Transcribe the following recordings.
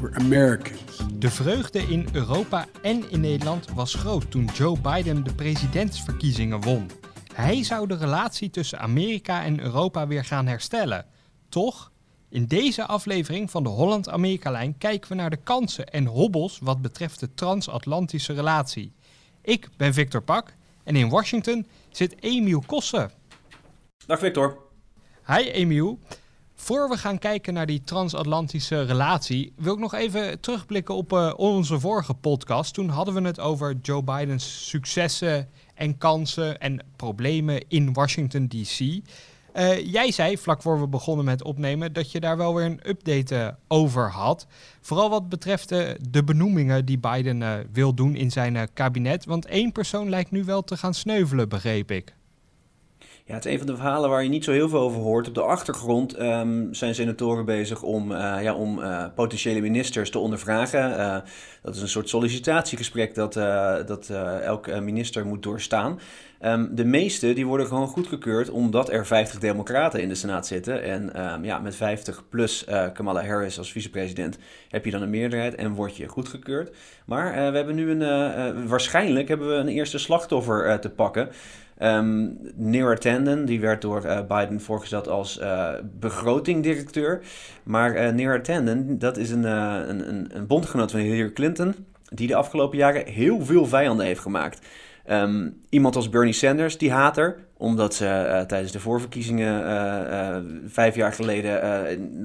We're Americans. De vreugde in Europa en in Nederland was groot toen Joe Biden de presidentsverkiezingen won. Hij zou de relatie tussen Amerika en Europa weer gaan herstellen. Toch? In deze aflevering van de Holland-Amerika-lijn kijken we naar de kansen en hobbels wat betreft de transatlantische relatie. Ik ben Victor Pak en in Washington zit Emiel Kossen. Dag Victor. Hi Emiel. Voor we gaan kijken naar die transatlantische relatie, wil ik nog even terugblikken op uh, onze vorige podcast. Toen hadden we het over Joe Bidens successen en kansen en problemen in Washington DC. Uh, jij zei, vlak voor we begonnen met opnemen, dat je daar wel weer een update uh, over had. Vooral wat betreft de benoemingen die Biden wil doen in zijn kabinet. Want één persoon lijkt nu wel te gaan sneuvelen, begreep ik. Ja, het is een van de verhalen waar je niet zo heel veel over hoort. Op de achtergrond um, zijn senatoren bezig om, uh, ja, om uh, potentiële ministers te ondervragen. Uh, dat is een soort sollicitatiegesprek dat, dat elke minister moet doorstaan. Um, de meeste die worden gewoon goedgekeurd omdat er 50 democraten in de Senaat zitten. En um, ja, met 50 plus Kamala Harris als vicepresident heb je dan een meerderheid en word je goedgekeurd. Maar we hebben nu een, waarschijnlijk hebben we een eerste slachtoffer te pakken. Um, Neera Tanden, die werd door uh, Biden voorgesteld als uh, begrotingdirecteur. Maar uh, Neera Tanden, dat is een, een, een, bondgenoot van Hillary Clinton, die de afgelopen jaren heel veel vijanden heeft gemaakt. Um, iemand als Bernie Sanders, die haat er, omdat ze tijdens de voorverkiezingen vijf jaar geleden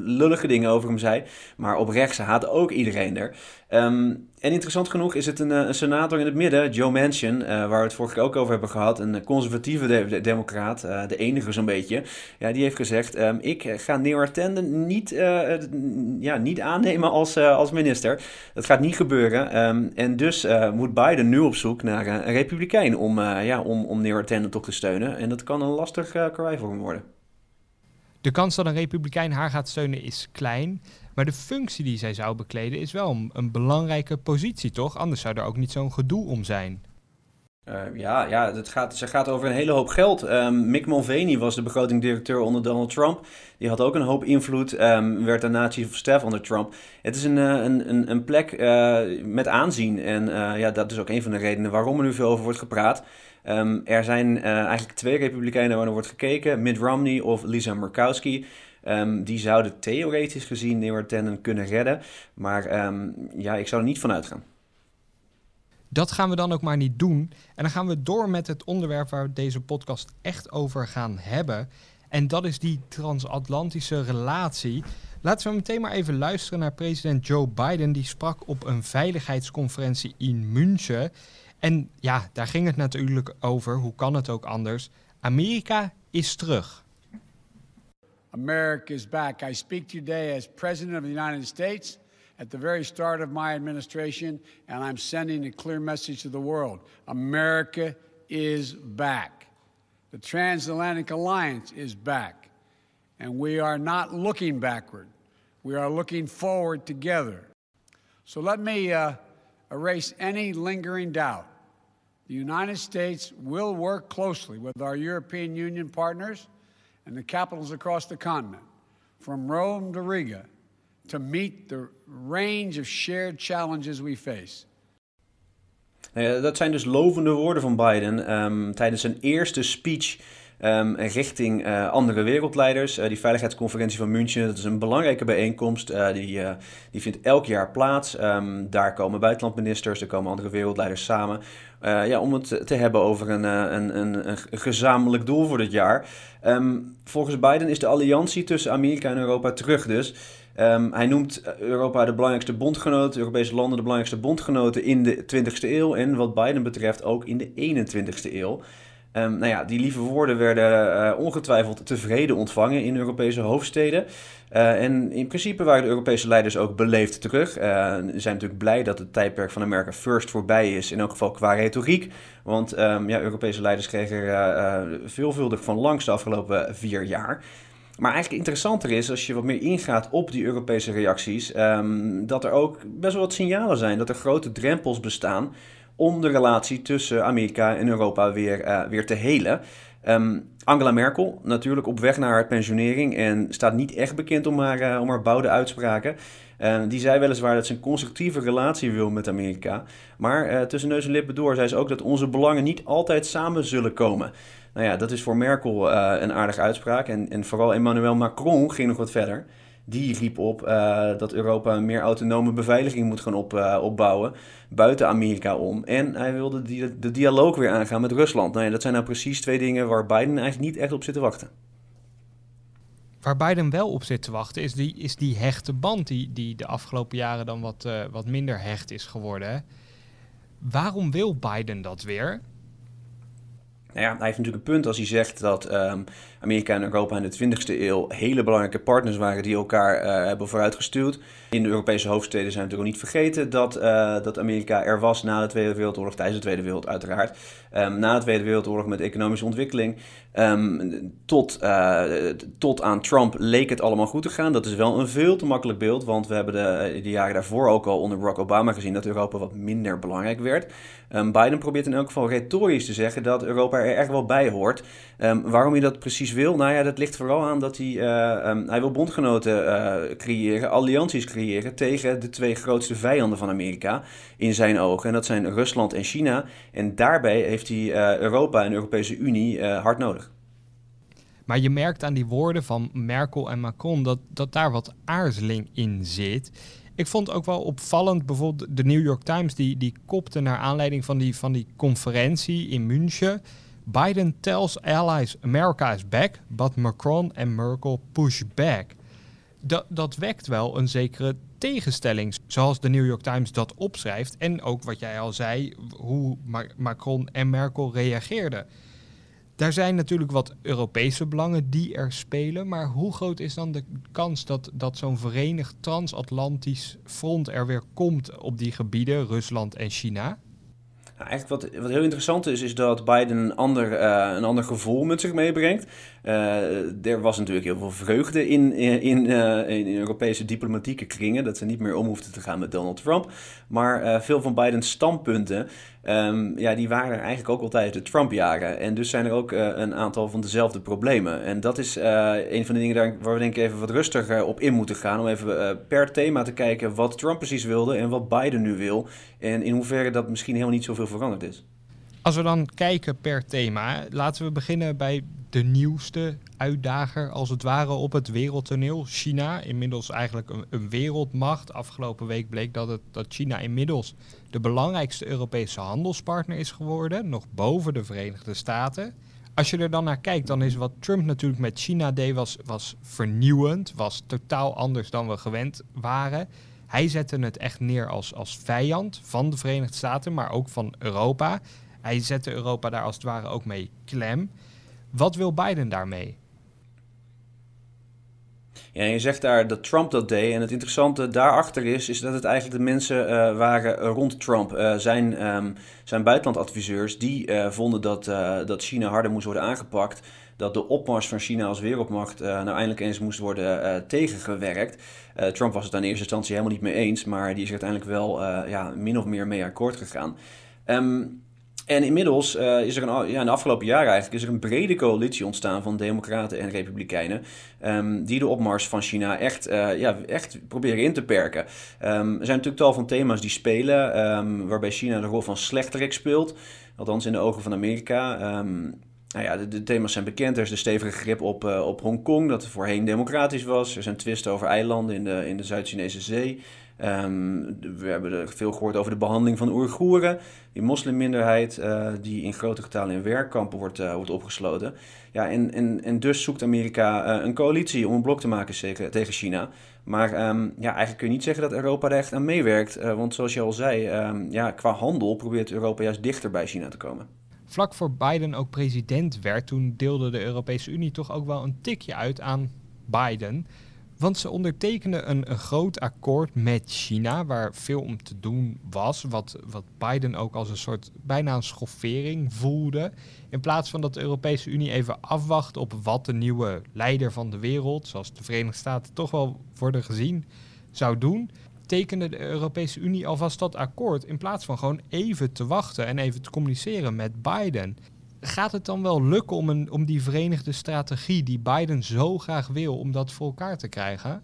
lullige dingen over hem zei. Maar op rechts haat ook iedereen er. Um, en interessant genoeg is het een, een, senator in het midden, Joe Manchin, waar we het vorige keer ook over hebben gehad. Een conservatieve de de democraat, de enige zo'n beetje. Ja, die heeft gezegd, um, ik ga Neera Tanden niet, ja, niet aannemen als, als minister. Dat gaat niet gebeuren. Um, en dus moet Biden nu op zoek naar een republikein om, ja, om, om toch te steunen. En dat kan een lastig karwei voor hem worden. De kans dat een republikein haar gaat steunen is klein. Maar de functie die zij zou bekleden is wel een, belangrijke positie, toch? Anders zou er ook niet zo'n gedoe om zijn. Uh, ja, ja het gaat, ze gaat over een hele hoop geld. Um, Mick Mulvaney was de begrotingdirecteur onder Donald Trump. Die had ook een hoop invloed, um, werd daarna chief of staff onder Trump. Het is een, een, een, een plek uh, met aanzien. En ja, dat is ook een van de redenen waarom er nu veel over wordt gepraat. Um, er zijn eigenlijk twee republikeinen waar wordt gekeken. Mitt Romney of Lisa Murkowski. Um, die zouden theoretisch gezien Neera Tanden kunnen redden. Maar um, ja, ik zou er niet van uitgaan. Dat gaan we dan ook maar niet doen. En dan gaan we door met het onderwerp waar we deze podcast echt over gaan hebben. En dat is die transatlantische relatie. Laten we meteen maar even luisteren naar president Joe Biden. Die sprak op een veiligheidsconferentie in München. En ja, daar ging het natuurlijk over. Hoe kan het ook anders? Amerika is terug. America is back. I speak today as president of the United States. at the very start of my administration, and I'm sending a clear message to the world America is back. The transatlantic alliance is back, and we are not looking backward. We are looking forward together. So let me uh, erase any lingering doubt. The United States will work closely with our European Union partners and the capitals across the continent, from Rome to Riga, to meet the range of shared challenges we face. Nou dat zijn dus lovende woorden van Biden um, tijdens zijn eerste speech um, richting uh, andere wereldleiders. Uh, die veiligheidsconferentie van München, dat is een belangrijke bijeenkomst. Uh, die, die vindt elk jaar plaats. Um, daar komen buitenlandministers, er komen andere wereldleiders samen. ja, om het te hebben over een, een, een, een gezamenlijk doel voor dit jaar. Um, volgens Biden is de alliantie tussen Amerika en Europa terug dus. Hij noemt Europa de belangrijkste bondgenoot, Europese landen de belangrijkste bondgenoten in de 20e eeuw en wat Biden betreft ook in de 21e eeuw. Um, nou ja, die lieve woorden werden uh, ongetwijfeld tevreden ontvangen in Europese hoofdsteden. Uh, en in principe waren de Europese leiders ook beleefd terug. Uh, ze zijn natuurlijk blij dat het tijdperk van America First voorbij is, in elk geval qua retoriek. Want um, ja, Europese leiders kregen er veelvuldig van langs de afgelopen vier jaar. Maar eigenlijk interessanter is, als je wat meer ingaat op die Europese reacties, um, dat er ook best wel wat signalen zijn. Dat er grote drempels bestaan om de relatie tussen Amerika en Europa weer, uh, weer te helen. Um, Angela Merkel, natuurlijk op weg naar haar pensionering en staat niet echt bekend om haar, uh, om haar bouwde uitspraken. Uh, die zei weliswaar dat ze een constructieve relatie wil met Amerika. Maar tussen neus en lippen door zei ze ook dat onze belangen niet altijd samen zullen komen. Nou ja, dat is voor Merkel een aardige uitspraak. En, en vooral Emmanuel Macron ging nog wat verder die riep op uh, dat Europa een meer autonome beveiliging moet gaan op, uh, opbouwen buiten Amerika om. En hij wilde die, de dialoog weer aangaan met Rusland. Nou dat zijn nou precies twee dingen waar Biden eigenlijk niet echt op zit te wachten. Waar Biden wel op zit te wachten is die, is die hechte band die, die de afgelopen jaren dan wat, uh, wat minder hecht is geworden. Waarom wil Biden dat weer? Nou ja, hij heeft natuurlijk een punt als hij zegt dat um, Amerika en Europa in de 20e eeuw hele belangrijke partners waren die elkaar uh, hebben vooruitgestuurd. In de Europese hoofdsteden zijn natuurlijk niet vergeten dat, uh, dat Amerika er was na de Tweede Wereldoorlog, tijdens de Tweede Wereldoorlog uiteraard. Um, na de Tweede Wereldoorlog met economische ontwikkeling. Um, tot, uh, tot aan Trump leek het allemaal goed te gaan. Dat is wel een veel te makkelijk beeld, want we hebben de, de jaren daarvoor ook al onder Barack Obama gezien dat Europa wat minder belangrijk werd. Um, Biden probeert in elk geval retorisch te zeggen dat Europa er echt wel bij hoort. waarom hij dat precies wil, nou ja, dat ligt vooral aan dat hij, uh, um, hij wil bondgenoten uh, creëren, allianties creëren tegen de twee grootste vijanden van Amerika in zijn ogen. En dat zijn Rusland en China. En daarbij heeft hij uh, Europa en de Europese Unie hard nodig. Maar je merkt aan die woorden van Merkel en Macron dat, dat daar wat aarzeling in zit. Ik vond ook wel opvallend, bijvoorbeeld de New York Times, die, die kopte naar aanleiding van die, van die conferentie in München. Biden tells allies America is back, but Macron en Merkel push back. Dat, dat wekt wel een zekere tegenstelling, zoals de New York Times dat opschrijft. En ook wat jij al zei, hoe Macron en Merkel reageerden. Daar zijn natuurlijk wat Europese belangen die er spelen, maar hoe groot is dan de kans dat, dat zo'n verenigd transatlantisch front er weer komt op die gebieden, Rusland en China? Nou, eigenlijk wat, wat heel interessant is, is dat Biden een ander, uh, een ander gevoel met zich meebrengt. Uh, er was natuurlijk heel veel vreugde in, in, uh, in Europese diplomatieke kringen. Dat ze niet meer om hoefden te gaan met Donald Trump. Maar veel van Bidens standpunten Um, ja, die waren er eigenlijk ook al tijdens de Trump-jaren. En dus zijn er ook een aantal van dezelfde problemen. En dat is een van de dingen waar we denk ik even wat rustiger op in moeten gaan. Om even per thema te kijken wat Trump precies wilde en wat Biden nu wil. En in hoeverre dat misschien helemaal niet zoveel veranderd is. Als we dan kijken per thema, laten we beginnen bij de nieuwste uitdager, als het ware, op het wereldtoneel. China, inmiddels eigenlijk een, een wereldmacht. Afgelopen week bleek dat, het, dat China inmiddels de belangrijkste Europese handelspartner is geworden, nog boven de Verenigde Staten. Als je er dan naar kijkt, dan is wat Trump natuurlijk met China deed, was, was vernieuwend, was totaal anders dan we gewend waren. Hij zette het echt neer als, als vijand van de Verenigde Staten, maar ook van Europa. Hij zette Europa daar als het ware ook mee klem. Wat wil Biden daarmee? Ja, je zegt daar dat Trump dat deed. En het interessante daarachter is, is dat het eigenlijk de mensen uh, waren rond Trump. Uh, zijn, um, zijn buitenlandadviseurs, die uh, vonden dat, dat China harder moest worden aangepakt. Dat de opmars van China als wereldmacht nou eindelijk eens moest worden tegengewerkt. Trump was het aan eerste instantie helemaal niet mee eens, maar die is er uiteindelijk wel ja, min of meer mee akkoord gegaan. Um, en inmiddels uh, is er een, ja, in de afgelopen jaren eigenlijk is er een brede coalitie ontstaan van democraten en republikeinen. Um, die de opmars van China echt, uh, ja, echt proberen in te perken. Um, er zijn natuurlijk tal van thema's die spelen, um, waarbij China de rol van slechterik speelt. Althans in de ogen van Amerika. Nou ja, de, de, thema's zijn bekend. Er is de stevige grip op, uh, op Hongkong, dat voorheen democratisch was. Er zijn twisten over eilanden in de, in de Zuid-Chinese Zee. Um, we hebben veel gehoord over de behandeling van Oeigoeren, die moslimminderheid uh, die in grote getalen in werkkampen wordt, uh, wordt opgesloten. Ja, en, en, en dus zoekt Amerika uh, een coalitie om een blok te maken tegen, tegen China. Maar um, ja, eigenlijk kun je niet zeggen dat Europa er echt aan meewerkt. want zoals je al zei, um, ja, qua handel probeert Europa juist dichter bij China te komen. Vlak voor Biden ook president werd, toen deelde de Europese Unie toch ook wel een tikje uit aan Biden. Want ze ondertekenden een, groot akkoord met China, waar veel om te doen was. Wat, wat Biden ook als een soort bijna een schoffering voelde. In plaats van dat de Europese Unie even afwacht op wat de nieuwe leider van de wereld, zoals de Verenigde Staten toch wel worden gezien, zou doen, tekende de Europese Unie alvast dat akkoord. In plaats van gewoon even te wachten en even te communiceren met Biden gaat het dan wel lukken om, een, om die verenigde strategie die Biden zo graag wil, om dat voor elkaar te krijgen?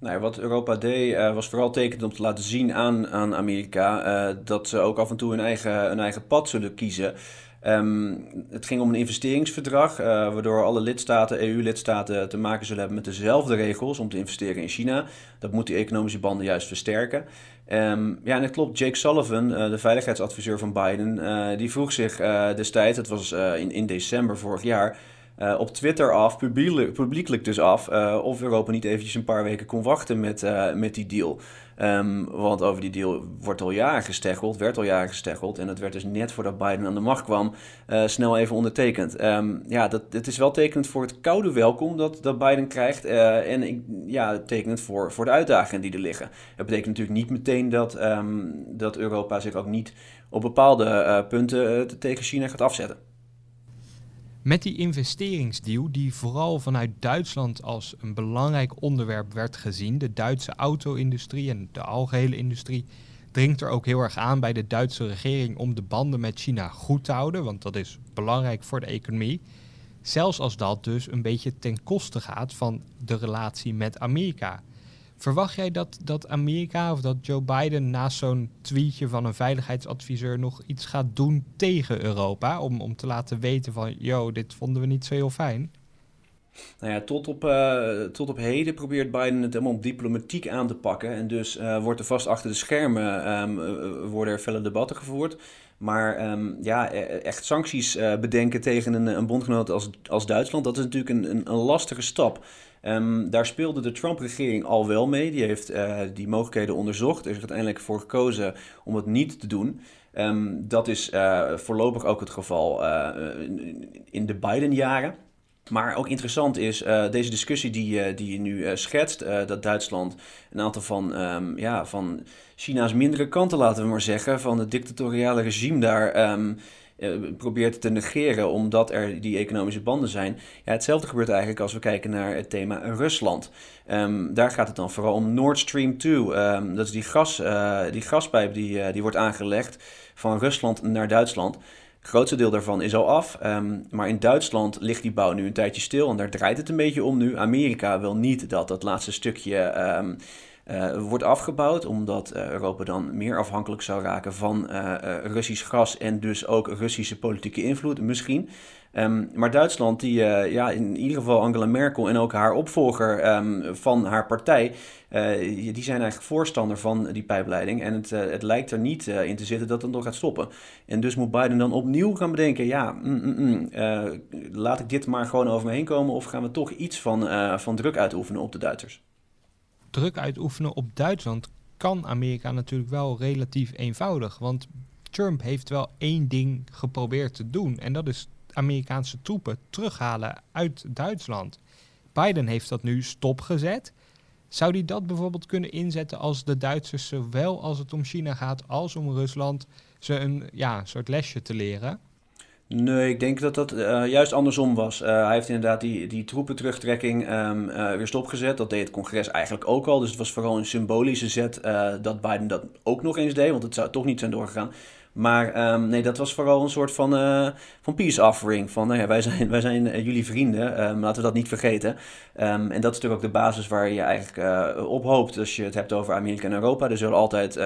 Nou, wat Europa deed uh, was vooral tekend om te laten zien aan, aan Amerika uh, dat ze ook af en toe hun eigen, hun eigen pad zullen kiezen. Um, het ging om een investeringsverdrag, uh, waardoor alle lidstaten, EU-lidstaten, te maken zullen hebben met dezelfde regels om te investeren in China. Dat moet die economische banden juist versterken. Um, ja, en het klopt, Jake Sullivan, uh, de veiligheidsadviseur van Biden, uh, die vroeg zich destijds, het was in, in december vorig jaar, op Twitter af, publiekelijk, dus af, of Europa niet eventjes een paar weken kon wachten met, met die deal. Um, want over die deal wordt al jaren gesteggeld, werd al jaren gesteggeld. En dat werd dus net voordat Biden aan de macht kwam, snel even ondertekend. Um, ja, dat, het is wel tekenend voor het koude welkom dat, dat Biden krijgt. en ja, tekenend voor, voor de uitdagingen die er liggen. Het betekent natuurlijk niet meteen dat, um, dat Europa zich ook niet op bepaalde punten tegen China gaat afzetten. Met die investeringsdeal, die vooral vanuit Duitsland als een belangrijk onderwerp werd gezien, de Duitse auto-industrie en de algehele industrie, dringt er ook heel erg aan bij de Duitse regering om de banden met China goed te houden, want dat is belangrijk voor de economie. Zelfs als dat dus een beetje ten koste gaat van de relatie met Amerika. Verwacht jij dat, dat Amerika of dat Joe Biden naast zo'n tweetje van een veiligheidsadviseur nog iets gaat doen tegen Europa? Om, om te laten weten van, yo, dit vonden we niet zo heel fijn? Nou ja, tot op, uh, tot op heden probeert Biden het helemaal diplomatiek aan te pakken. En dus uh, wordt er vast achter de schermen um, uh, worden er felle debatten gevoerd. Maar um, ja, e-, echt sancties bedenken tegen een, een bondgenoot als, als Duitsland, dat is natuurlijk een, een, een lastige stap. Um, daar speelde de Trump-regering al wel mee. Die heeft uh, die mogelijkheden onderzocht. Er is uiteindelijk voor gekozen om het niet te doen. Um, dat is uh, voorlopig ook het geval uh, in de Biden-jaren. Maar ook interessant is deze discussie die, die je nu schetst, dat Duitsland een aantal van, um, ja, van China's mindere kanten, laten we maar zeggen, van het dictatoriale regime daar probeert te negeren omdat er die economische banden zijn. Ja, hetzelfde gebeurt eigenlijk als we kijken naar het thema Rusland. Um, daar gaat het dan vooral om Nord Stream 2. dat is die, gas, die gaspijp die, die wordt aangelegd van Rusland naar Duitsland. Het grootste deel daarvan is al af. Um, maar in Duitsland ligt die bouw nu een tijdje stil. En daar draait het een beetje om nu. Amerika wil niet dat dat laatste stukje uh, wordt afgebouwd. Omdat uh, Europa dan meer afhankelijk zou raken van uh, Russisch gas. En dus ook Russische politieke invloed misschien. Um, maar Duitsland, die, ja, in ieder geval Angela Merkel en ook haar opvolger um, van haar partij, die zijn eigenlijk voorstander van die pijpleiding. En het, het lijkt er niet in te zitten dat het nog gaat stoppen. En dus moet Biden dan opnieuw gaan bedenken, ja, mm, mm, mm, laat ik dit maar gewoon over me heen komen of gaan we toch iets van, van druk uitoefenen op de Duitsers? Druk uitoefenen op Duitsland kan Amerika natuurlijk wel relatief eenvoudig, want Trump heeft wel één ding geprobeerd te doen en dat is Amerikaanse troepen terughalen uit Duitsland. Biden heeft dat nu stopgezet. Zou hij dat bijvoorbeeld kunnen inzetten als de Duitsers, zowel als het om China gaat als om Rusland, ze een ja, soort lesje te leren? Nee, ik denk dat dat uh, juist andersom was. Uh, hij heeft inderdaad die, die troepenterugtrekking um, weer stopgezet. Dat deed het congres eigenlijk ook al. Dus het was vooral een symbolische zet dat Biden dat ook nog eens deed. Want het zou toch niet zijn doorgegaan. Maar um, nee, dat was vooral een soort van, van peace offering. Van nou ja, wij zijn, wij zijn jullie vrienden, um, laten we dat niet vergeten. En dat is natuurlijk ook de basis waar je eigenlijk uh, op hoopt als je het hebt over Amerika en Europa. Er zullen altijd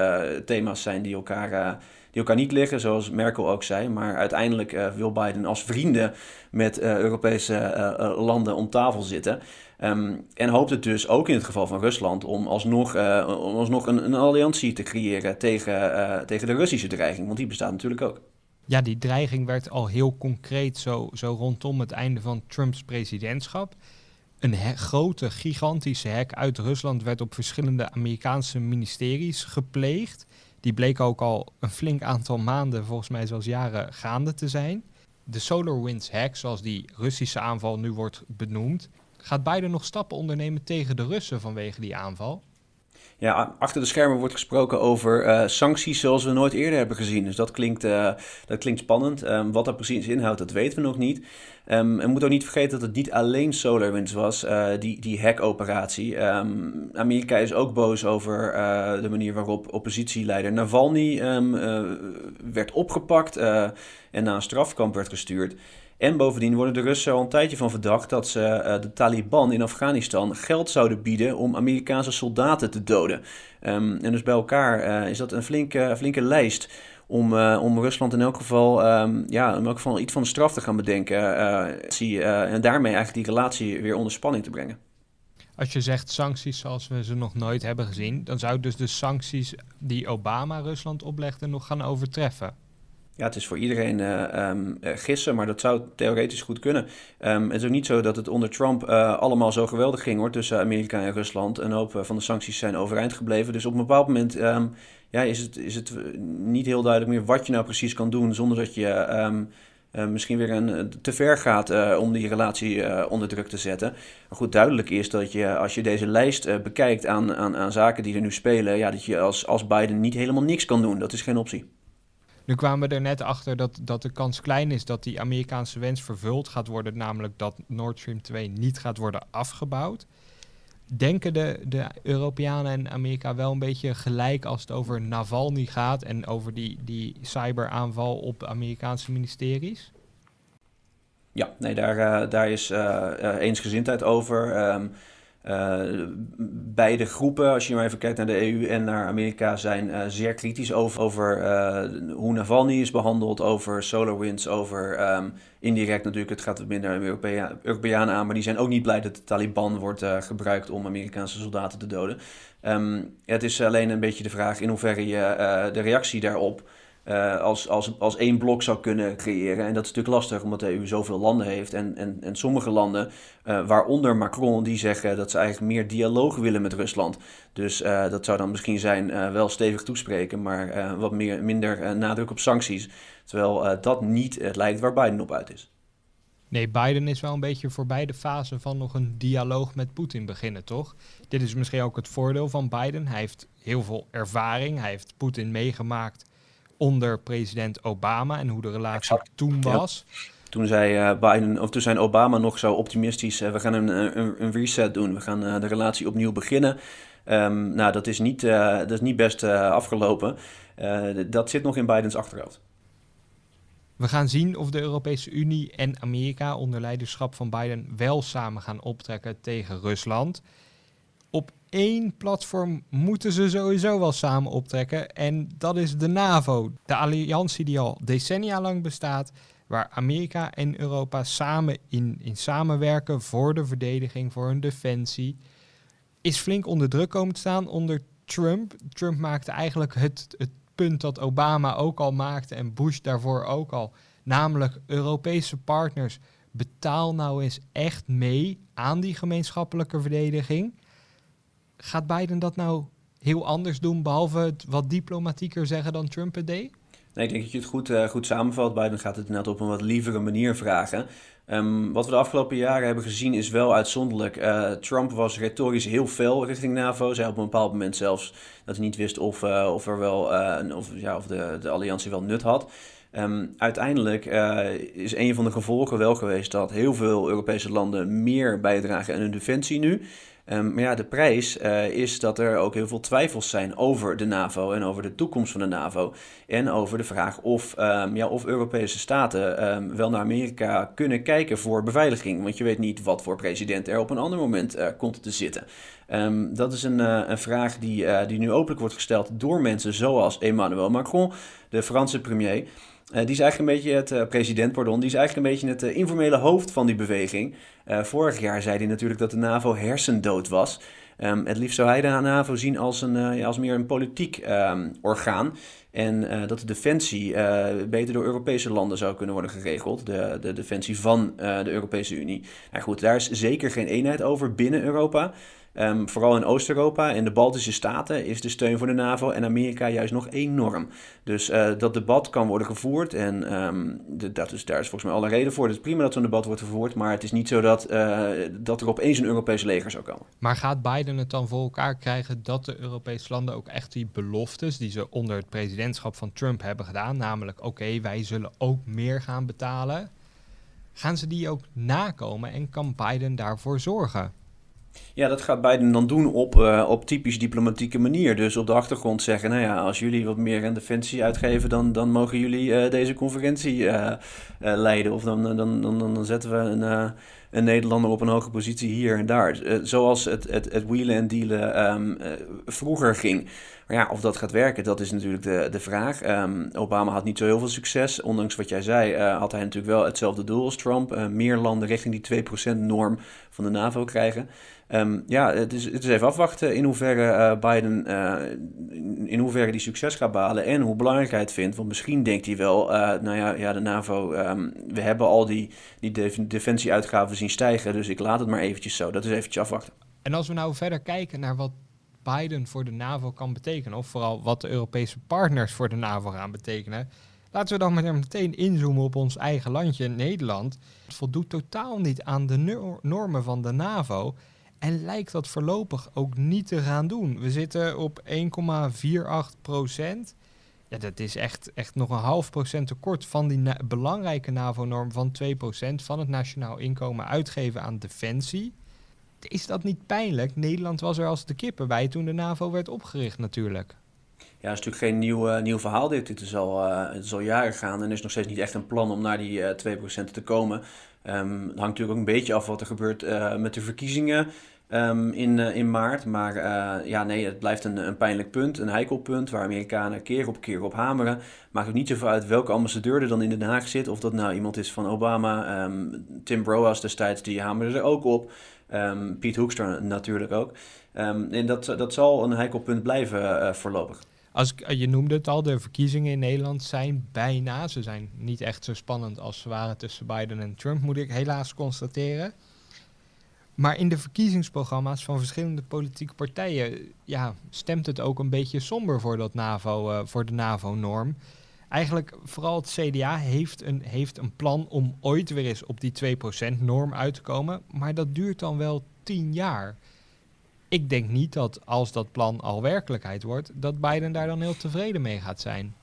thema's zijn die elkaar, elkaar niet liggen, zoals Merkel ook zei. Maar uiteindelijk wil Biden als vrienden met Europese landen om tafel zitten. Um, en hoopt het dus ook in het geval van Rusland om alsnog, om alsnog een, een alliantie te creëren tegen, tegen de Russische dreiging. Want die bestaat natuurlijk ook. Ja, die dreiging werd al heel concreet zo, zo rondom het einde van Trumps presidentschap. Een grote, gigantische hek uit Rusland werd op verschillende Amerikaanse ministeries gepleegd. Die bleek ook al een flink aantal maanden, volgens mij zelfs jaren, gaande te zijn. De SolarWinds hack, zoals die Russische aanval nu wordt benoemd, gaat Biden nog stappen ondernemen tegen de Russen vanwege die aanval? Ja, achter de schermen wordt gesproken over uh, sancties zoals we nooit eerder hebben gezien. Dus dat klinkt, uh, dat klinkt spannend. Um, wat dat precies inhoudt, dat weten we nog niet. Um, en moet ook niet vergeten dat het niet alleen SolarWinds was, uh, die, die hack-operatie. Um, Amerika is ook boos over de manier waarop oppositieleider Navalny werd opgepakt en naar een strafkamp werd gestuurd. En bovendien worden de Russen al een tijdje van verdacht dat ze uh, de Taliban in Afghanistan geld zouden bieden om Amerikaanse soldaten te doden. Um, en dus bij elkaar uh, is dat een flinke, flinke lijst om, uh, om Rusland in elk geval, um, ja, in elk geval iets van de straf te gaan bedenken. en daarmee eigenlijk die relatie weer onder spanning te brengen. Als je zegt sancties zoals we ze nog nooit hebben gezien, dan zou dus de sancties die Obama Rusland oplegde nog gaan overtreffen ja, het is voor iedereen uh, um, gissen, maar dat zou theoretisch goed kunnen. Um, het is ook niet zo dat het onder Trump uh, allemaal zo geweldig ging hoor, tussen Amerika en Rusland. Een hoop van de sancties zijn overeind gebleven. Dus op een bepaald moment um, ja, is, het, is het niet heel duidelijk meer wat je nou precies kan doen zonder dat je misschien weer een, te ver gaat om die relatie onder druk te zetten. Maar goed, duidelijk is dat je als je deze lijst bekijkt aan, aan, aan zaken die er nu spelen, ja, dat je als, als Biden niet helemaal niks kan doen. Dat is geen optie. Nu kwamen we er net achter dat, dat de kans klein is dat die Amerikaanse wens vervuld gaat worden, namelijk dat Nord Stream 2 niet gaat worden afgebouwd. Denken de, de Europeanen en Amerika wel een beetje gelijk als het over Navalny gaat en over die, die cyberaanval op Amerikaanse ministeries? Ja, nee, daar, uh, daar is uh, eensgezindheid over. Um, beide groepen, als je maar even kijkt naar de EU en naar Amerika, zijn uh, zeer kritisch over, over uh, hoe Navalny is behandeld, over SolarWinds, over um, indirect natuurlijk, het gaat minder Europea Europeanen aan, maar die zijn ook niet blij dat de Taliban wordt gebruikt om Amerikaanse soldaten te doden. Um, het is alleen een beetje de vraag in hoeverre je de reactie daarop uh, als, als, als één blok zou kunnen creëren. En dat is natuurlijk lastig, omdat de EU zoveel landen heeft. En, en, en sommige landen, uh, waaronder Macron, die zeggen dat ze eigenlijk meer dialoog willen met Rusland. Dus uh, dat zou dan misschien zijn wel stevig toespreken, maar wat meer, minder nadruk op sancties. Terwijl dat niet het lijkt waar Biden op uit is. Nee, Biden is wel een beetje voorbij de fase van nog een dialoog met Poetin beginnen, toch? Dit is misschien ook het voordeel van Biden. Hij heeft heel veel ervaring. Hij heeft Poetin meegemaakt onder president Obama en hoe de relatie toen was. Toen zei uh, Biden, of toen zijn Obama nog zo optimistisch: uh, we gaan een, een, een, reset doen, we gaan de relatie opnieuw beginnen. Um, nou, dat is niet, dat is niet best afgelopen. dat zit nog in Bidens achterhoofd. We gaan zien of de Europese Unie en Amerika onder leiderschap van Biden wel samen gaan optrekken tegen Rusland. Op één platform moeten ze sowieso wel samen optrekken. En dat is de NAVO. De alliantie die al decennia lang bestaat. Waar Amerika en Europa samen in, in samenwerken voor de verdediging, voor hun defensie. Is flink onder druk komen te staan onder Trump. Trump maakte eigenlijk het, het punt dat Obama ook al maakte en Bush daarvoor ook al. Namelijk Europese partners, betaal nou eens echt mee aan die gemeenschappelijke verdediging gaat Biden dat nou heel anders doen, behalve het wat diplomatieker zeggen dan Trump het deed? Nee, ik denk dat je het goed, uh, goed samenvalt. Biden gaat het net op een wat lievere manier vragen. Um, wat we de afgelopen jaren hebben gezien is wel uitzonderlijk. Uh, Trump was retorisch heel fel richting NAVO. Zei op een bepaald moment zelfs dat hij niet wist of, uh, of, er wel, of, ja, of de, de alliantie wel nut had. Um, uiteindelijk is een van de gevolgen wel geweest dat heel veel Europese landen meer bijdragen aan hun defensie nu. Um, maar ja, de prijs uh, is dat er ook heel veel twijfels zijn over de NAVO en over de toekomst van de NAVO. En over de vraag of, um, ja, of Europese staten um, wel naar Amerika kunnen kijken voor beveiliging. Want je weet niet wat voor president er op een ander moment uh, komt te zitten. dat is een, uh, een vraag die, die nu openlijk wordt gesteld door mensen zoals Emmanuel Macron, de Franse premier. Uh, die is eigenlijk een beetje het uh, president, pardon, die is eigenlijk een beetje het uh, informele hoofd van die beweging. vorig jaar zei hij natuurlijk dat de NAVO hersendood was. Um, het liefst zou hij de NAVO zien als, een, ja, als meer een politiek um, orgaan. En dat de defensie beter door Europese landen zou kunnen worden geregeld. De, de defensie van de Europese Unie. Nou goed, daar is zeker geen eenheid over binnen Europa. Ehm, vooral in Oost-Europa en de Baltische Staten is de steun voor de NAVO en Amerika juist nog enorm. Dus uh, dat debat kan worden gevoerd en de, dat is, daar is volgens mij alle reden voor. Het is prima dat zo'n debat wordt gevoerd, maar het is niet zo dat, uh, dat er opeens een Europees leger zou komen. Maar gaat Biden het dan voor elkaar krijgen dat de Europese landen ook echt die beloftes die ze onder het presidentschap van Trump hebben gedaan, namelijk oké, wij zullen ook meer gaan betalen, gaan ze die ook nakomen en kan Biden daarvoor zorgen? Ja, dat gaat Biden dan doen op, uh, op typisch diplomatieke manier. Dus op de achtergrond zeggen, nou ja, als jullie wat meer aan defensie uitgeven, dan, dan mogen jullie uh, deze conferentie uh, leiden. Of dan, dan, dan, dan, zetten we een, een Nederlander op een hoge positie hier en daar. zoals het, het, het wheelen en dealen um, vroeger ging. Maar ja, of dat gaat werken, dat is natuurlijk de, de vraag. Um, Obama had niet zo heel veel succes. Ondanks wat jij zei, had hij natuurlijk wel hetzelfde doel als Trump. meer landen richting die 2%-norm van de NAVO krijgen. Um, ja, het is, het is even afwachten in hoeverre uh, Biden uh, in hoeverre die succes gaat behalen en hoe belangrijk hij het vindt. Want misschien denkt hij wel, uh, nou ja, ja de NAVO, um, we hebben al die, die defensieuitgaven zien stijgen, dus ik laat het maar eventjes zo. Dat is eventjes afwachten. En als we nou verder kijken naar wat Biden voor de NAVO kan betekenen, of vooral wat de Europese partners voor de NAVO gaan betekenen, laten we dan maar meteen inzoomen op ons eigen landje, Nederland. Het voldoet totaal niet aan de normen van de NAVO. En lijkt dat voorlopig ook niet te gaan doen. We zitten op 1,48 procent. Ja, dat is echt, echt nog een half procent tekort van die belangrijke NAVO-norm van 2% van het nationaal inkomen uitgeven aan defensie. Is dat niet pijnlijk? Nederland was er als de kippen bij toen de NAVO werd opgericht natuurlijk. Ja, het is natuurlijk geen nieuw, nieuw verhaal dit. Dit is al, al jaren gaan en er is nog steeds niet echt een plan om naar die uh, eh, 2% te komen. Um, het hangt natuurlijk ook een beetje af wat er gebeurt uh, met de verkiezingen um, in, uh, in maart. Maar uh, ja, nee, het blijft een, een pijnlijk punt, een heikel punt, waar Amerikanen keer op keer op hameren. Maakt ook niet zoveel uit welke ambassadeur er dan in Den Haag zit. Of dat nou iemand is van Obama, um, Tim Broas destijds, die hamerde er ook op. Piet Hoekstra natuurlijk ook. en dat, dat zal een heikel punt blijven voorlopig. Als, je noemde het al, de verkiezingen in Nederland zijn bijna. Ze zijn niet echt zo spannend als ze waren tussen Biden en Trump, moet ik helaas constateren. Maar in de verkiezingsprogramma's van verschillende politieke partijen ja, stemt het ook een beetje somber voor, dat NAVO, uh, voor de NAVO-norm. Eigenlijk vooral het CDA heeft een, heeft een plan om ooit weer eens op die 2%-norm uit te komen. Maar dat duurt dan wel tien jaar. Ik denk niet dat als dat plan al werkelijkheid wordt, dat Biden daar dan heel tevreden mee gaat zijn.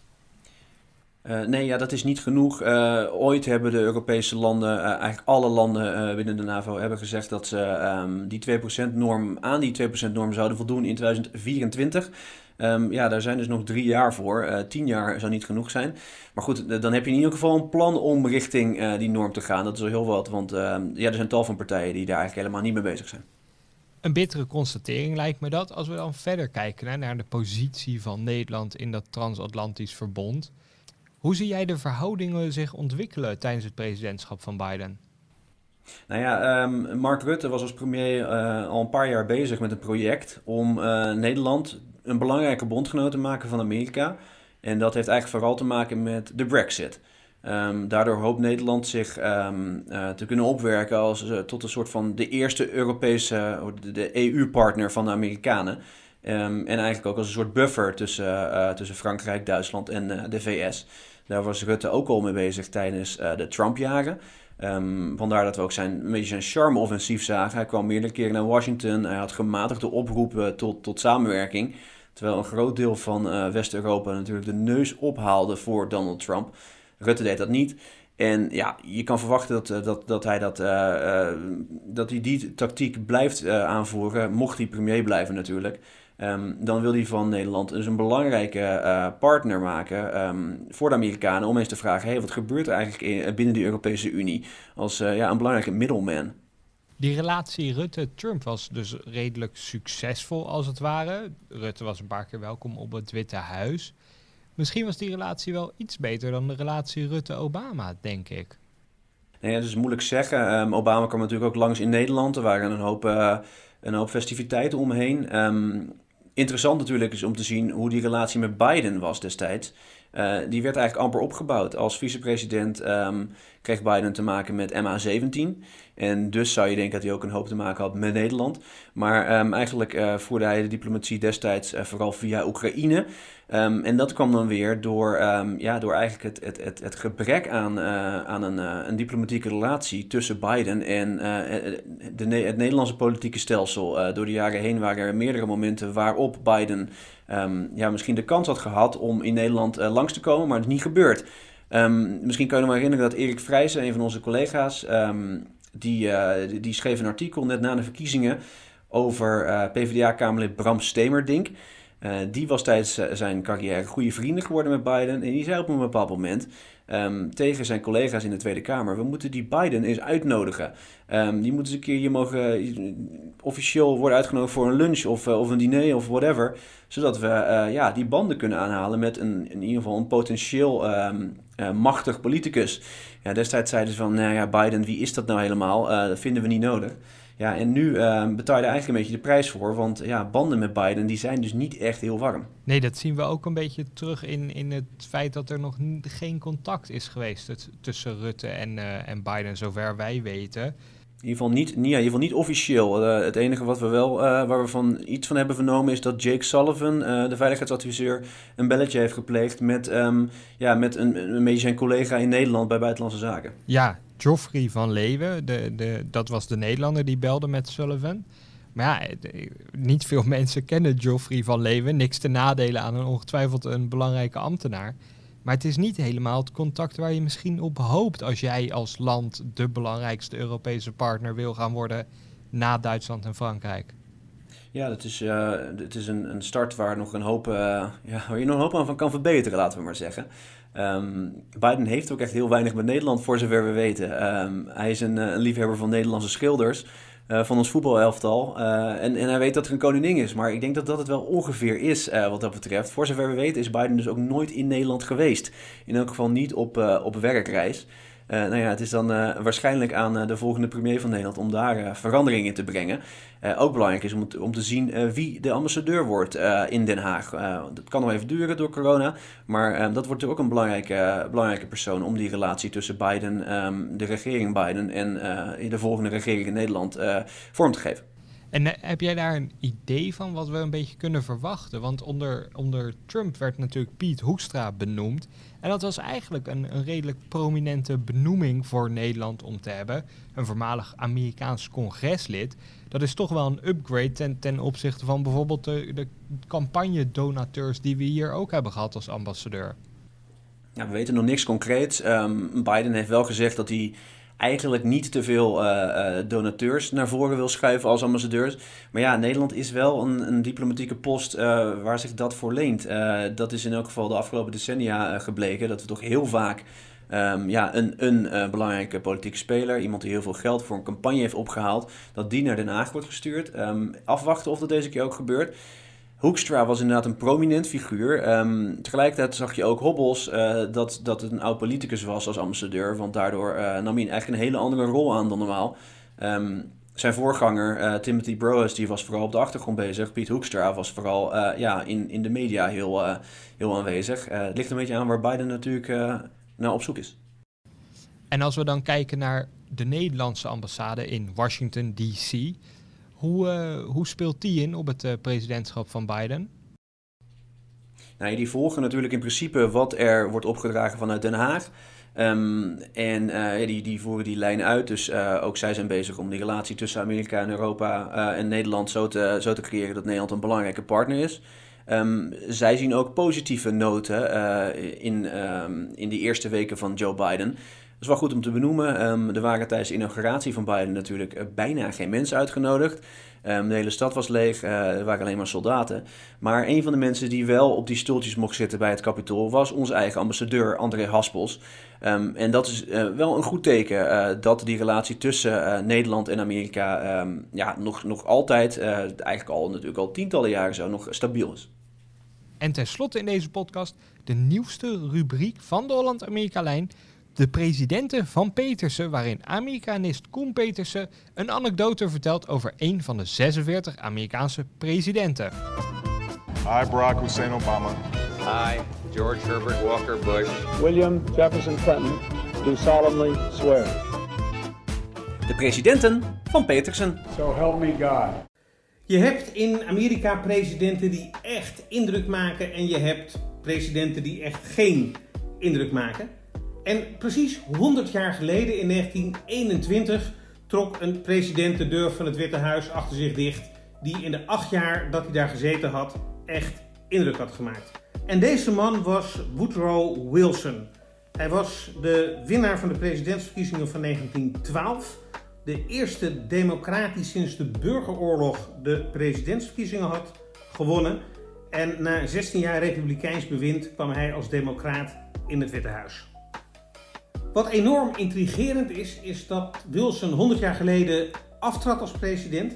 Uh, nee, ja, dat is niet genoeg. Uh, ooit hebben de Europese landen, uh, eigenlijk alle landen binnen de NAVO, hebben gezegd dat ze um, die 2%-norm aan die 2%-norm zouden voldoen in 2024. Um, ehm, ja, daar zijn dus nog drie jaar voor. tien jaar zou niet genoeg zijn. Maar goed, dan heb je in ieder geval een plan om richting die norm te gaan. Dat is al heel wat, want ehm, ja, er zijn tal van partijen die daar eigenlijk helemaal niet mee bezig zijn. Een bittere constatering lijkt me dat. Als we dan verder kijken hè, naar de positie van Nederland in dat transatlantisch verbond. Hoe zie jij de verhoudingen zich ontwikkelen tijdens het presidentschap van Biden? Nou ja, um, Mark Rutte was als premier uh, al een paar jaar bezig met een project om uh, Nederland een belangrijke bondgenoot te maken van Amerika. En dat heeft eigenlijk vooral te maken met de Brexit. Um, daardoor hoopt Nederland zich um, uh, te kunnen opwerken als, tot een soort van de eerste Europese, de EU-partner van de Amerikanen. en eigenlijk ook als een soort buffer tussen, tussen Frankrijk, Duitsland en de VS. Daar was Rutte ook al mee bezig tijdens de Trump-jaren. Um, vandaar dat we ook zijn, een beetje zijn charme-offensief zagen. Hij kwam meerdere keren naar Washington. Hij had gematigde oproepen tot, tot samenwerking. Terwijl een groot deel van West-Europa natuurlijk de neus ophaalde voor Donald Trump. Rutte deed dat niet. En ja, je kan verwachten dat, eh, dat, dat hij dat, uh, dat hij die tactiek blijft aanvoeren, mocht hij premier blijven natuurlijk. Um, dan wil hij van Nederland dus een belangrijke partner maken um, voor de Amerikanen. Om eens te vragen, hey, wat gebeurt er eigenlijk in, eh, binnen de Europese Unie als ja, een belangrijke middleman? Die relatie Rutte-Trump was dus redelijk succesvol als het ware. Rutte was een paar keer welkom op het Witte Huis. Misschien was die relatie wel iets beter dan de relatie Rutte-Obama, denk ik. Nee, dat is moeilijk zeggen. Um, Obama kwam natuurlijk ook langs in Nederland. Er waren een hoop, uh, een hoop festiviteiten omheen. Um, interessant natuurlijk is om te zien hoe die relatie met Biden was destijds. Die werd eigenlijk amper opgebouwd. Als vicepresident um, kreeg Biden te maken met MH17. En dus zou je denken dat hij ook een hoop te maken had met Nederland. Maar um, eigenlijk uh, voerde hij de diplomatie destijds uh, vooral via Oekraïne. Um, en dat kwam dan weer door, ja, door eigenlijk het, het, het, het gebrek aan, aan een, een, diplomatieke relatie tussen Biden en de, het Nederlandse politieke stelsel. door de jaren heen waren er meerdere momenten waarop Biden ja, misschien de kans had gehad om in Nederland langs te komen, maar het is niet gebeurd. misschien kan je me herinneren dat Erik Vrijzen, een van onze collega's, die, uh, die schreef een artikel net na de verkiezingen over uh, PvdA-kamerlid Bram Stemerdink. Uh, die was tijdens zijn carrière goede vrienden geworden met Biden. En die zei op een bepaald moment um, tegen zijn collega's in de Tweede Kamer: We moeten die Biden eens uitnodigen. Um, die moeten eens een keer hier mogen officieel worden uitgenodigd voor een lunch of, of een diner of whatever. Zodat we ja, die banden kunnen aanhalen met een, in ieder geval een potentieel um, machtig politicus. Ja, destijds zeiden ze van, nou ja, Biden, wie is dat nou helemaal? Dat vinden we niet nodig. Ja, en nu uh, betaal je eigenlijk een beetje de prijs voor, want ja, banden met Biden die zijn dus niet echt heel warm. Nee, dat zien we ook een beetje terug in, in het feit dat er nog geen contact is geweest tussen Rutte en, uh, en Biden, zover wij weten. In ieder geval niet, niet, in ieder geval niet officieel. Uh, het enige wat we wel, uh, waar we van iets van hebben vernomen, is dat Jake Sullivan, uh, de veiligheidsadviseur, een belletje heeft gepleegd met, um, ja, met een, een beetje zijn collega in Nederland bij Buitenlandse Zaken. Ja, Geoffrey van Leeuwen, de, de, dat was de Nederlander die belde met Sullivan. Maar ja, niet veel mensen kennen Geoffrey van Leeuwen. Niks te nadelen aan een ongetwijfeld een belangrijke ambtenaar. Maar het is niet helemaal het contact waar je misschien op hoopt als jij als land de belangrijkste Europese partner wil gaan worden na Duitsland en Frankrijk. Ja, dat is, uh, het is een, een, start waar, nog een hoop, uh, ja, waar je nog een hoop aan van kan verbeteren, laten we maar zeggen. Um, Biden heeft ook echt heel weinig met Nederland, voor zover we weten. Um, hij is een, een, liefhebber van Nederlandse schilders. Uh, van ons voetbalelftal. Uh, en, en hij weet dat er een koningin is. Maar ik denk dat dat het wel ongeveer is uh, wat dat betreft. Voor zover we weten is Biden dus ook nooit in Nederland geweest. In elk geval niet op, op werkreis. Uh, nou ja, het is dan uh, waarschijnlijk aan uh, de volgende premier van Nederland om daar verandering in te brengen. ook belangrijk is om, om te zien wie de ambassadeur wordt in Den Haag. dat kan nog even duren door corona, maar dat wordt ook een belangrijke, belangrijke persoon om die relatie tussen Biden, um, de regering Biden en de volgende regering in Nederland vorm te geven. En heb jij daar een idee van wat we een beetje kunnen verwachten? Want onder, onder Trump werd natuurlijk Piet Hoekstra benoemd. En dat was eigenlijk een, een redelijk prominente benoeming voor Nederland om te hebben. Een voormalig Amerikaans congreslid. Dat is toch wel een upgrade ten, ten opzichte van bijvoorbeeld de, de campagne-donateurs die we hier ook hebben gehad als ambassadeur. Ja, we weten nog niks concreets. Um, Biden heeft wel gezegd dat hij eigenlijk niet te veel uh, donateurs naar voren wil schuiven als ambassadeurs. Maar ja, Nederland is wel een, een diplomatieke post uh, waar zich dat voor leent. dat is in elk geval de afgelopen decennia gebleken. Dat we toch heel vaak um, ja, een, een belangrijke politieke speler, iemand die heel veel geld voor een campagne heeft opgehaald, dat die naar Den Haag wordt gestuurd. Um, afwachten of dat deze keer ook gebeurt. Hoekstra was inderdaad een prominent figuur. Um, tegelijkertijd zag je ook Hobbels uh, dat, dat het een oud politicus was als ambassadeur. Want daardoor uh, nam hij eigenlijk een hele andere rol aan dan normaal. Um, zijn voorganger, uh, Timothy Broas, die was vooral op de achtergrond bezig. Piet Hoekstra was vooral ja, in, in de media heel, heel aanwezig. het ligt een beetje aan waar Biden natuurlijk naar op zoek is. En als we dan kijken naar de Nederlandse ambassade in Washington, D.C. Hoe, uh, hoe speelt die in op het uh, presidentschap van Biden? Nou, die volgen natuurlijk in principe wat er wordt opgedragen vanuit Den Haag. Um, en uh, die, die voeren die lijn uit. Dus ook zij zijn bezig om die relatie tussen Amerika en Europa en Nederland zo te, zo te creëren dat Nederland een belangrijke partner is. Um, zij zien ook positieve noten in, um, in die eerste weken van Joe Biden is wel goed om te benoemen. Um, er waren tijdens de inauguratie van Biden natuurlijk uh, bijna geen mensen uitgenodigd. Um, de hele stad was leeg, uh, er waren alleen maar soldaten. Maar een van de mensen die wel op die stoeltjes mocht zitten bij het Capitool was onze eigen ambassadeur André Haspels. Um, en dat is uh, wel een goed teken dat die relatie tussen Nederland en Amerika ja, nog, nog altijd, eigenlijk al natuurlijk al tientallen jaren zo, nog stabiel is. En tenslotte in deze podcast de nieuwste rubriek van de Holland-Amerika-lijn de presidenten van Petersen, waarin Amerikanist Koen Petersen een anekdote vertelt over een van de 46 Amerikaanse presidenten. Hi, Barack Hussein Obama. Hi, George Herbert Walker Bush. William Jefferson Clinton, do solemnly swear. De presidenten van Petersen. So help me God. Je hebt in Amerika presidenten die echt indruk maken en je hebt presidenten die echt geen indruk maken. En precies 100 jaar geleden, in 1921, trok een president de deur van het Witte Huis achter zich dicht, die in de acht jaar dat hij daar gezeten had echt indruk had gemaakt. En deze man was Woodrow Wilson. Hij was de winnaar van de presidentsverkiezingen van 1912 de eerste democratisch sinds de burgeroorlog de presidentsverkiezingen had gewonnen. En na 16 jaar republikeins bewind kwam hij als democraat in het Witte Huis. Wat enorm intrigerend is, is dat Wilson 100 jaar geleden aftrad als president,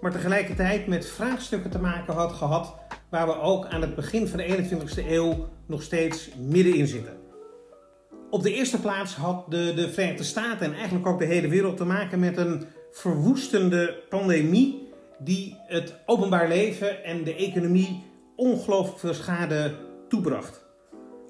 maar tegelijkertijd met vraagstukken te maken had gehad waar we ook aan het begin van de 21ste eeuw nog steeds middenin zitten. Op de eerste plaats had de, de Verenigde Staten en eigenlijk ook de hele wereld te maken met een verwoestende pandemie die het openbaar leven en de economie ongelooflijk veel schade toebracht.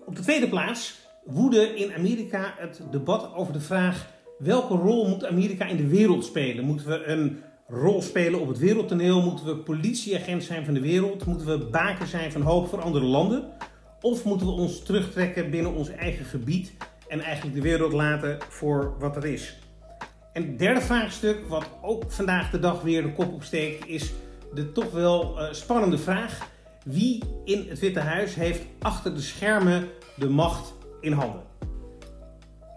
Op de tweede plaats woedde in Amerika het debat over de vraag welke rol moet Amerika in de wereld spelen? Moeten we een rol spelen op het wereldtoneel? Moeten we politieagent zijn van de wereld? Moeten we baken zijn van hoop voor andere landen? Of moeten we ons terugtrekken binnen ons eigen gebied en eigenlijk de wereld laten voor wat er is? En het derde vraagstuk, wat ook vandaag de dag weer de kop opsteekt, is de toch wel uh, spannende vraag: wie in het Witte Huis heeft achter de schermen de macht in handen?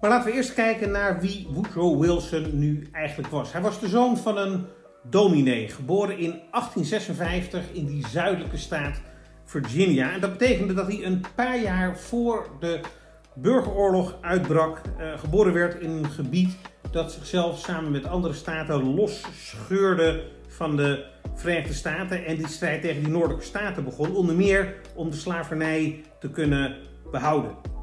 Maar laten we eerst kijken naar wie Woodrow Wilson nu eigenlijk was. Hij was de zoon van een dominee, geboren in 1856 in die zuidelijke staat Virginia. En dat betekende dat hij een paar jaar voor de burgeroorlog uitbrak, uh, geboren werd in een gebied dat zichzelf samen met andere staten los scheurde van de Verenigde Staten en die strijd tegen die noordelijke staten begon, onder meer om de slavernij te kunnen behouden.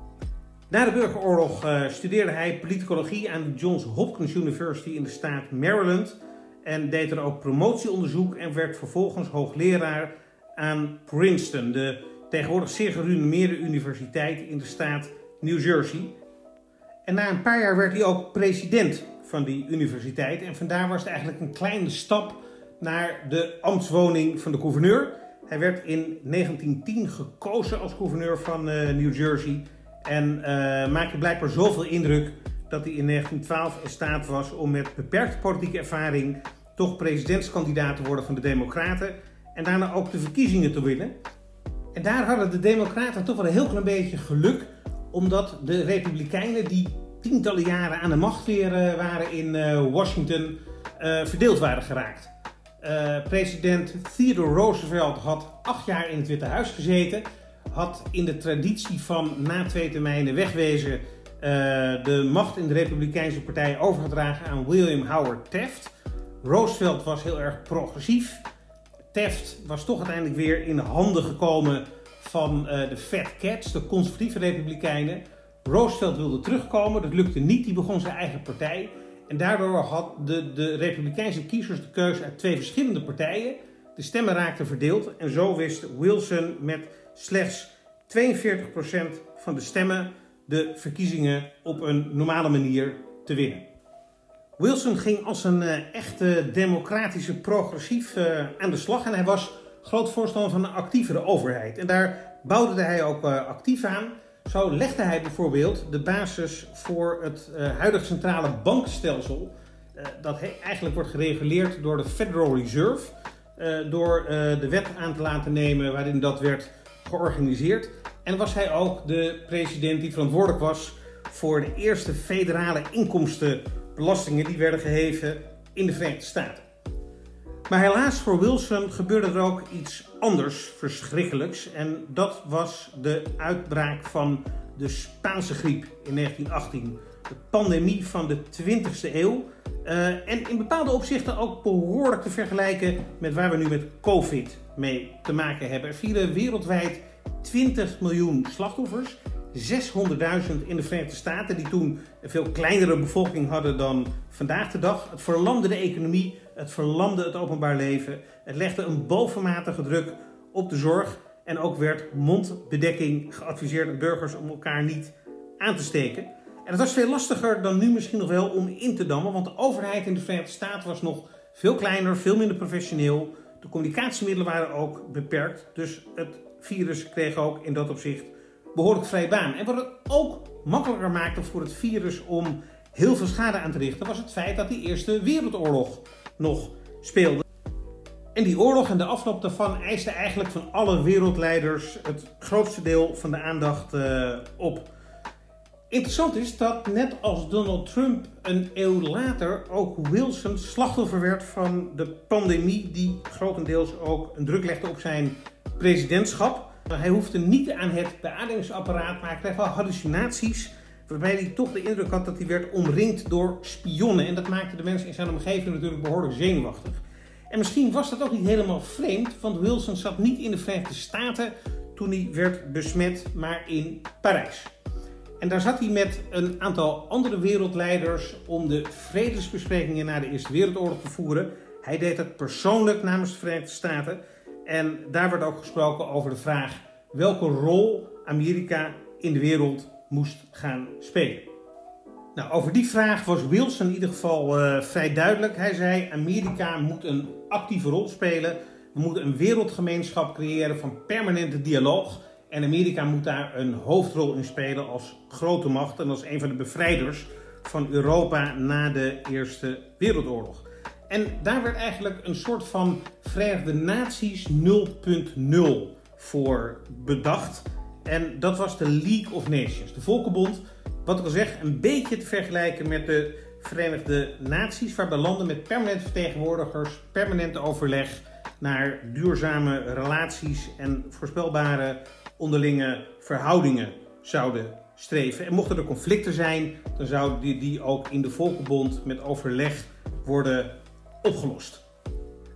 Na de burgeroorlog uh, studeerde hij politicologie aan de Johns Hopkins University in de staat Maryland en deed er ook promotieonderzoek en werd vervolgens hoogleraar aan Princeton, de tegenwoordig zeer gerenommeerde universiteit in de staat New Jersey. En na een paar jaar werd hij ook president van die universiteit. En vandaar was het eigenlijk een kleine stap naar de ambtswoning van de gouverneur. Hij werd in 1910 gekozen als gouverneur van uh, New Jersey. En uh, maakte blijkbaar zoveel indruk dat hij in 1912 in staat was om met beperkte politieke ervaring toch presidentskandidaat te worden van de Democraten. En daarna ook de verkiezingen te winnen. En daar hadden de Democraten toch wel een heel klein beetje geluk, omdat de Republikeinen, die tientallen jaren aan de macht weer uh, waren in uh, Washington, verdeeld waren geraakt. president Theodore Roosevelt had acht jaar in het Witte Huis gezeten, had in de traditie van na twee termijnen wegwezen de macht in de Republikeinse Partij overgedragen aan William Howard Taft. Roosevelt was heel erg progressief. Taft was toch uiteindelijk weer in de handen gekomen van uh, de Fat Cats, de conservatieve republikeinen. Roosevelt wilde terugkomen, dat lukte niet, die begon zijn eigen partij. En daardoor had de, de republikeinse kiezers de keuze uit twee verschillende partijen. De stemmen raakten verdeeld en zo wist Wilson met slechts 42% van de stemmen de verkiezingen op een normale manier te winnen. Wilson ging als een uh, echte democratische progressief uh, aan de slag en hij was groot voorstander van een actievere overheid. En daar bouwde hij ook uh, actief aan. Zo legde hij bijvoorbeeld de basis voor het huidige centrale bankstelsel, dat eigenlijk wordt gereguleerd door de Federal Reserve, door de wet aan te laten nemen waarin dat werd georganiseerd. En was hij ook de president die verantwoordelijk was voor de eerste federale inkomsten belastingen die werden geheven in de Verenigde Staten. Maar helaas voor Wilson gebeurde er ook iets anders verschrikkelijks. En dat was de uitbraak van de Spaanse griep in 1918. De pandemie van de 20e eeuw. Uh, en in bepaalde opzichten ook behoorlijk te vergelijken met waar we nu met COVID mee te maken hebben. Er vielen wereldwijd 20 miljoen slachtoffers. 600.000 in de Verenigde Staten, die toen een veel kleinere bevolking hadden dan vandaag de dag. Het verlamde de economie, het verlamde het openbaar leven, het legde een bovenmatige druk op de zorg. En ook werd mondbedekking geadviseerd aan burgers om elkaar niet aan te steken. En het was veel lastiger dan nu misschien nog wel om in te dammen, want de overheid in de Verenigde Staten was nog veel kleiner, veel minder professioneel. De communicatiemiddelen waren ook beperkt, dus het virus kreeg ook in dat opzicht behoorlijk vrij baan. En wat het ook makkelijker maakte voor het virus om heel veel schade aan te richten, was het feit dat die Eerste Wereldoorlog nog speelde. En die oorlog en de afloop daarvan eiste eigenlijk van alle wereldleiders het grootste deel van de aandacht uh, op. Interessant is dat net als Donald Trump een eeuw later ook Wilson slachtoffer werd van de pandemie, die grotendeels ook een druk legde op zijn presidentschap. Hij hoefde niet aan het beademingsapparaat, maar hij kreeg wel hallucinaties. Waarbij hij toch de indruk had dat hij werd omringd door spionnen. En dat maakte de mensen in zijn omgeving natuurlijk behoorlijk zenuwachtig. En misschien was dat ook niet helemaal vreemd, want Wilson zat niet in de Verenigde Staten toen hij werd besmet, maar in Parijs. En daar zat hij met een aantal andere wereldleiders om de vredesbesprekingen na de Eerste Wereldoorlog te voeren. Hij deed het persoonlijk namens de Verenigde Staten. En daar werd ook gesproken over de vraag welke rol Amerika in de wereld moest gaan spelen. Nou, over die vraag was Wilson in ieder geval uh, vrij duidelijk. Hij zei: Amerika moet een actieve rol spelen. We moeten een wereldgemeenschap creëren van permanente dialoog. En Amerika moet daar een hoofdrol in spelen als grote macht en als een van de bevrijders van Europa na de Eerste Wereldoorlog. En daar werd eigenlijk een soort van Verenigde Naties 0.0 voor bedacht. En dat was de League of Nations, de Volkenbond. Wat ik al zeg, een beetje te vergelijken met de Verenigde Naties, waarbij landen met permanente vertegenwoordigers, permanent overleg naar duurzame relaties en voorspelbare onderlinge verhoudingen zouden streven. En mochten er conflicten zijn, dan zouden die, die ook in de Volkenbond met overleg worden opgelost.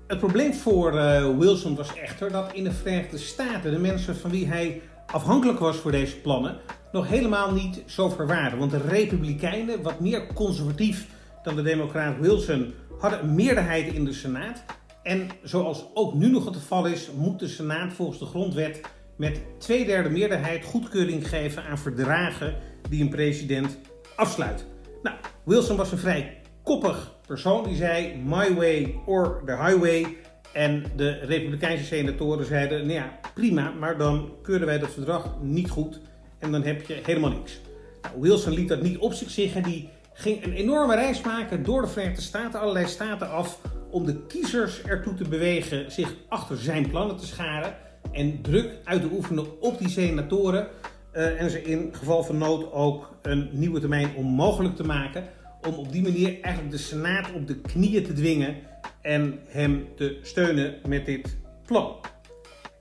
Het probleem voor uh, Wilson was echter dat in de Verenigde Staten de mensen van wie hij afhankelijk was voor deze plannen nog helemaal niet zo ver waren. Want de Republikeinen, wat meer conservatief dan de Democraat Wilson, hadden een meerderheid in de Senaat. En zoals ook nu nog het geval is, moet de Senaat volgens de grondwet met twee derde meerderheid goedkeuring geven aan verdragen die een president afsluit. Nou, Wilson was een vrij koppig persoon die zei my way or the highway. En de Republikeinse senatoren zeiden, nou ja, prima, maar dan keuren wij dat verdrag niet goed en dan heb je helemaal niks. Nou, Wilson liet dat niet op zich zeggen. Die ging een enorme reis maken door de Verenigde Staten, allerlei staten af, om de kiezers ertoe te bewegen zich achter zijn plannen te scharen en druk uit te oefenen op die senatoren uh, en ze in geval van nood ook een nieuwe termijn onmogelijk te maken, om op die manier eigenlijk de Senaat op de knieën te dwingen en hem te steunen met dit plan.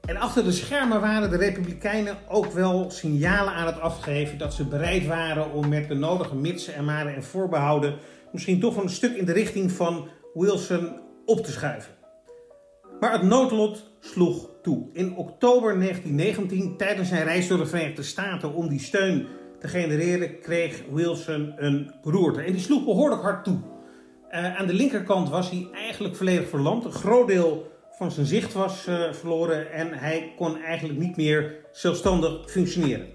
En achter de schermen waren de Republikeinen ook wel signalen aan het afgeven dat ze bereid waren om met de nodige mitsen en maren en voorbehouden misschien toch een stuk in de richting van Wilson op te schuiven. Maar het noodlot sloeg In oktober 1919, tijdens zijn reis door de Verenigde Staten om die steun te genereren, kreeg Wilson een beroerte. En die sloeg behoorlijk hard toe. Uh, aan de linkerkant was hij eigenlijk volledig verlamd. Een groot deel van zijn zicht was uh, verloren en hij kon eigenlijk niet meer zelfstandig functioneren.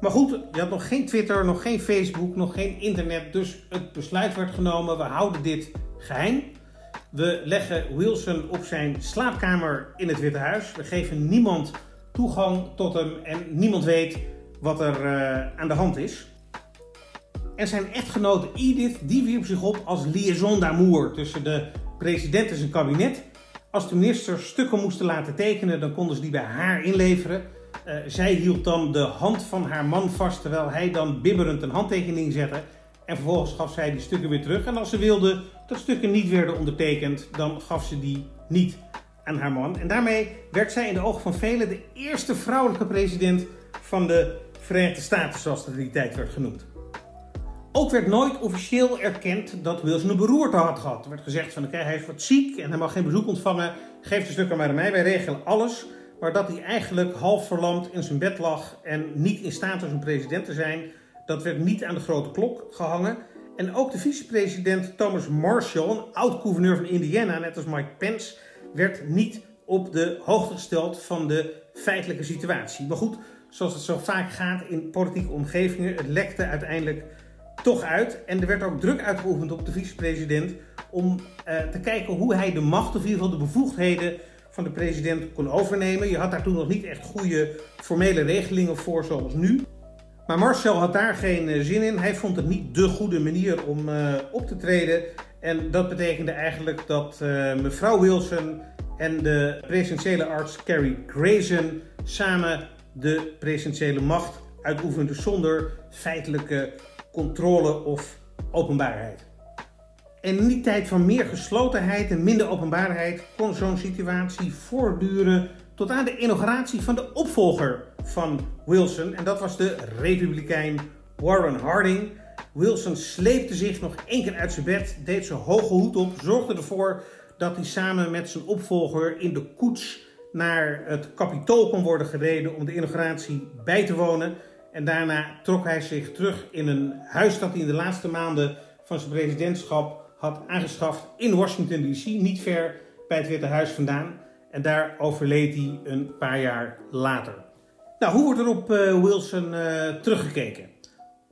Maar goed, je had nog geen Twitter, nog geen Facebook, nog geen internet, dus het besluit werd genomen: we houden dit geheim. We leggen Wilson op zijn slaapkamer in het Witte Huis. We geven niemand toegang tot hem en niemand weet wat er uh, aan de hand is. En zijn echtgenote Edith, die wierp zich op als liaison d'amour tussen de president en zijn kabinet. Als de ministers stukken moesten laten tekenen, dan konden ze die bij haar inleveren. Uh, zij hield dan de hand van haar man vast, terwijl hij dan bibberend een handtekening zette. En vervolgens gaf zij die stukken weer terug. En als ze wilde dat stukken niet werden ondertekend, dan gaf ze die niet aan haar man. En daarmee werd zij in de ogen van velen de eerste vrouwelijke president van de Verenigde Staten, zoals dat in die tijd werd genoemd. Ook werd nooit officieel erkend dat Wilson een beroerte had gehad. Er werd gezegd van oké, hij is wat ziek en hij mag geen bezoek ontvangen. Geef de stukken maar aan mij, wij regelen alles. Maar dat hij eigenlijk half verlamd in zijn bed lag en niet in staat was om president te zijn, dat werd niet aan de grote klok gehangen. En ook de vicepresident Thomas Marshall, een oud-gouverneur van Indiana, net als Mike Pence, werd niet op de hoogte gesteld van de feitelijke situatie. Maar goed, zoals het zo vaak gaat in politieke omgevingen, het lekte uiteindelijk toch uit. En er werd ook druk uitgeoefend op de vicepresident om uh, te kijken hoe hij de macht, of in ieder geval de bevoegdheden van de president kon overnemen. Je had daar toen nog niet echt goede formele regelingen voor zoals nu. Maar Marcel had daar geen eh, zin in. Hij vond het niet de goede manier om uh, op te treden. En dat betekende eigenlijk dat uh, mevrouw Wilson en de presidentiële arts Carrie Grayson samen de presidentiële macht uitoefenden zonder feitelijke controle of openbaarheid. En in die tijd van meer geslotenheid en minder openbaarheid kon zo'n situatie voortduren tot aan de inauguratie van de opvolger van Wilson. En dat was de republikein Warren Harding. Wilson sleepte zich nog één keer uit zijn bed, deed zijn hoge hoed op, zorgde ervoor dat hij samen met zijn opvolger in de koets naar het kapitool kon worden gereden om de inauguratie bij te wonen. En daarna trok hij zich terug in een huis dat hij in de laatste maanden van zijn presidentschap had aangeschaft in Washington DC, niet ver bij het Witte Huis vandaan. En daar overleed hij een paar jaar later. Nou, hoe wordt er op uh, Wilson uh, teruggekeken?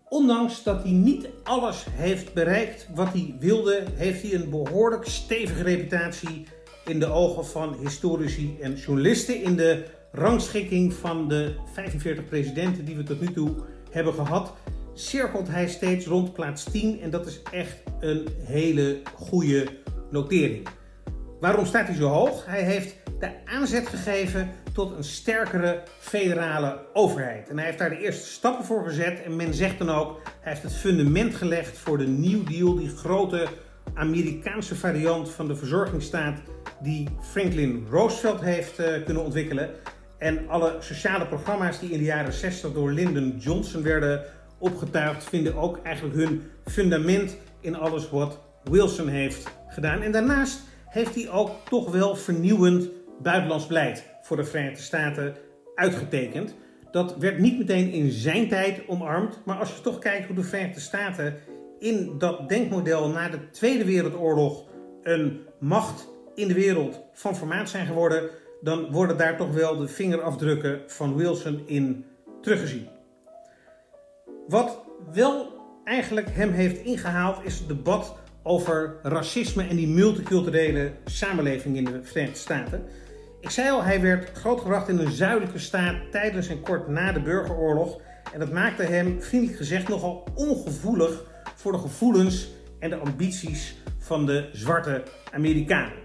Ondanks dat hij niet alles heeft bereikt wat hij wilde, heeft hij een behoorlijk stevige reputatie in de ogen van historici en journalisten. In de rangschikking van de 45 presidenten die we tot nu toe hebben gehad, cirkelt hij steeds rond plaats 10 en dat is echt een hele goede notering. Waarom staat hij zo hoog? Hij heeft de aanzet gegeven tot een sterkere federale overheid. En hij heeft daar de eerste stappen voor gezet. En men zegt dan ook, hij heeft het fundament gelegd voor de New Deal, die grote Amerikaanse variant van de verzorgingsstaat die Franklin Roosevelt heeft uh, kunnen ontwikkelen. En alle sociale programma's die in de jaren 60 door Lyndon Johnson werden opgetuigd, vinden ook eigenlijk hun fundament in alles wat Wilson heeft gedaan. En daarnaast heeft hij ook toch wel vernieuwend buitenlands beleid voor de Verenigde Staten uitgetekend. Dat werd niet meteen in zijn tijd omarmd, maar als je toch kijkt hoe de Verenigde Staten in dat denkmodel na de Tweede Wereldoorlog een macht in de wereld van formaat zijn geworden, dan worden daar toch wel de vingerafdrukken van Wilson in teruggezien. Wat wel eigenlijk hem heeft ingehaald is het debat over racisme en die multiculturele samenleving in de Verenigde Staten. Ik zei al, hij werd grootgebracht in een zuidelijke staat tijdens en kort na de burgeroorlog. En dat maakte hem, vriendelijk gezegd, nogal ongevoelig voor de gevoelens en de ambities van de zwarte Amerikanen.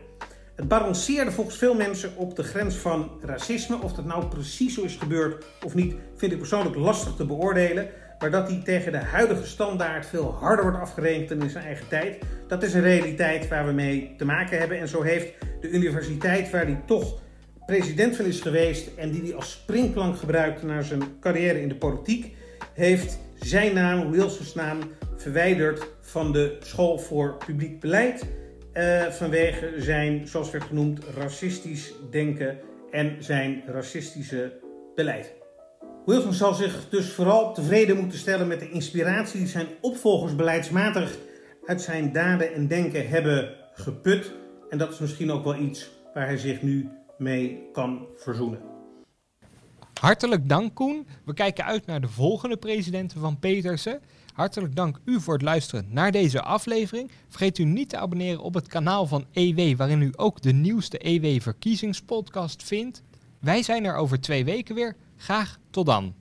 Het balanceerde volgens veel mensen op de grens van racisme. Of dat nou precies zo is gebeurd of niet, vind ik persoonlijk lastig te beoordelen. Maar dat hij tegen de huidige standaard veel harder wordt afgerekend dan in zijn eigen tijd, dat is een realiteit waar we mee te maken hebben. En zo heeft de universiteit waar hij toch president van is geweest en die hij als springplank gebruikte naar zijn carrière in de politiek, heeft zijn naam, Wilson's naam, verwijderd van de School voor Publiek Beleid. Uh, vanwege zijn, zoals werd genoemd, racistisch denken en zijn racistische beleid. Wilson zal zich dus vooral tevreden moeten stellen met de inspiratie die zijn opvolgers beleidsmatig uit zijn daden en denken hebben geput. En dat is misschien ook wel iets waar hij zich nu mee kan verzoenen. Hartelijk dank Koen. We kijken uit naar de volgende presidenten van Petersen. Hartelijk dank u voor het luisteren naar deze aflevering. Vergeet u niet te abonneren op het kanaal van EW, waarin u ook de nieuwste EW-verkiezingspodcast vindt. Wij zijn er over twee weken weer. Graag tot dan.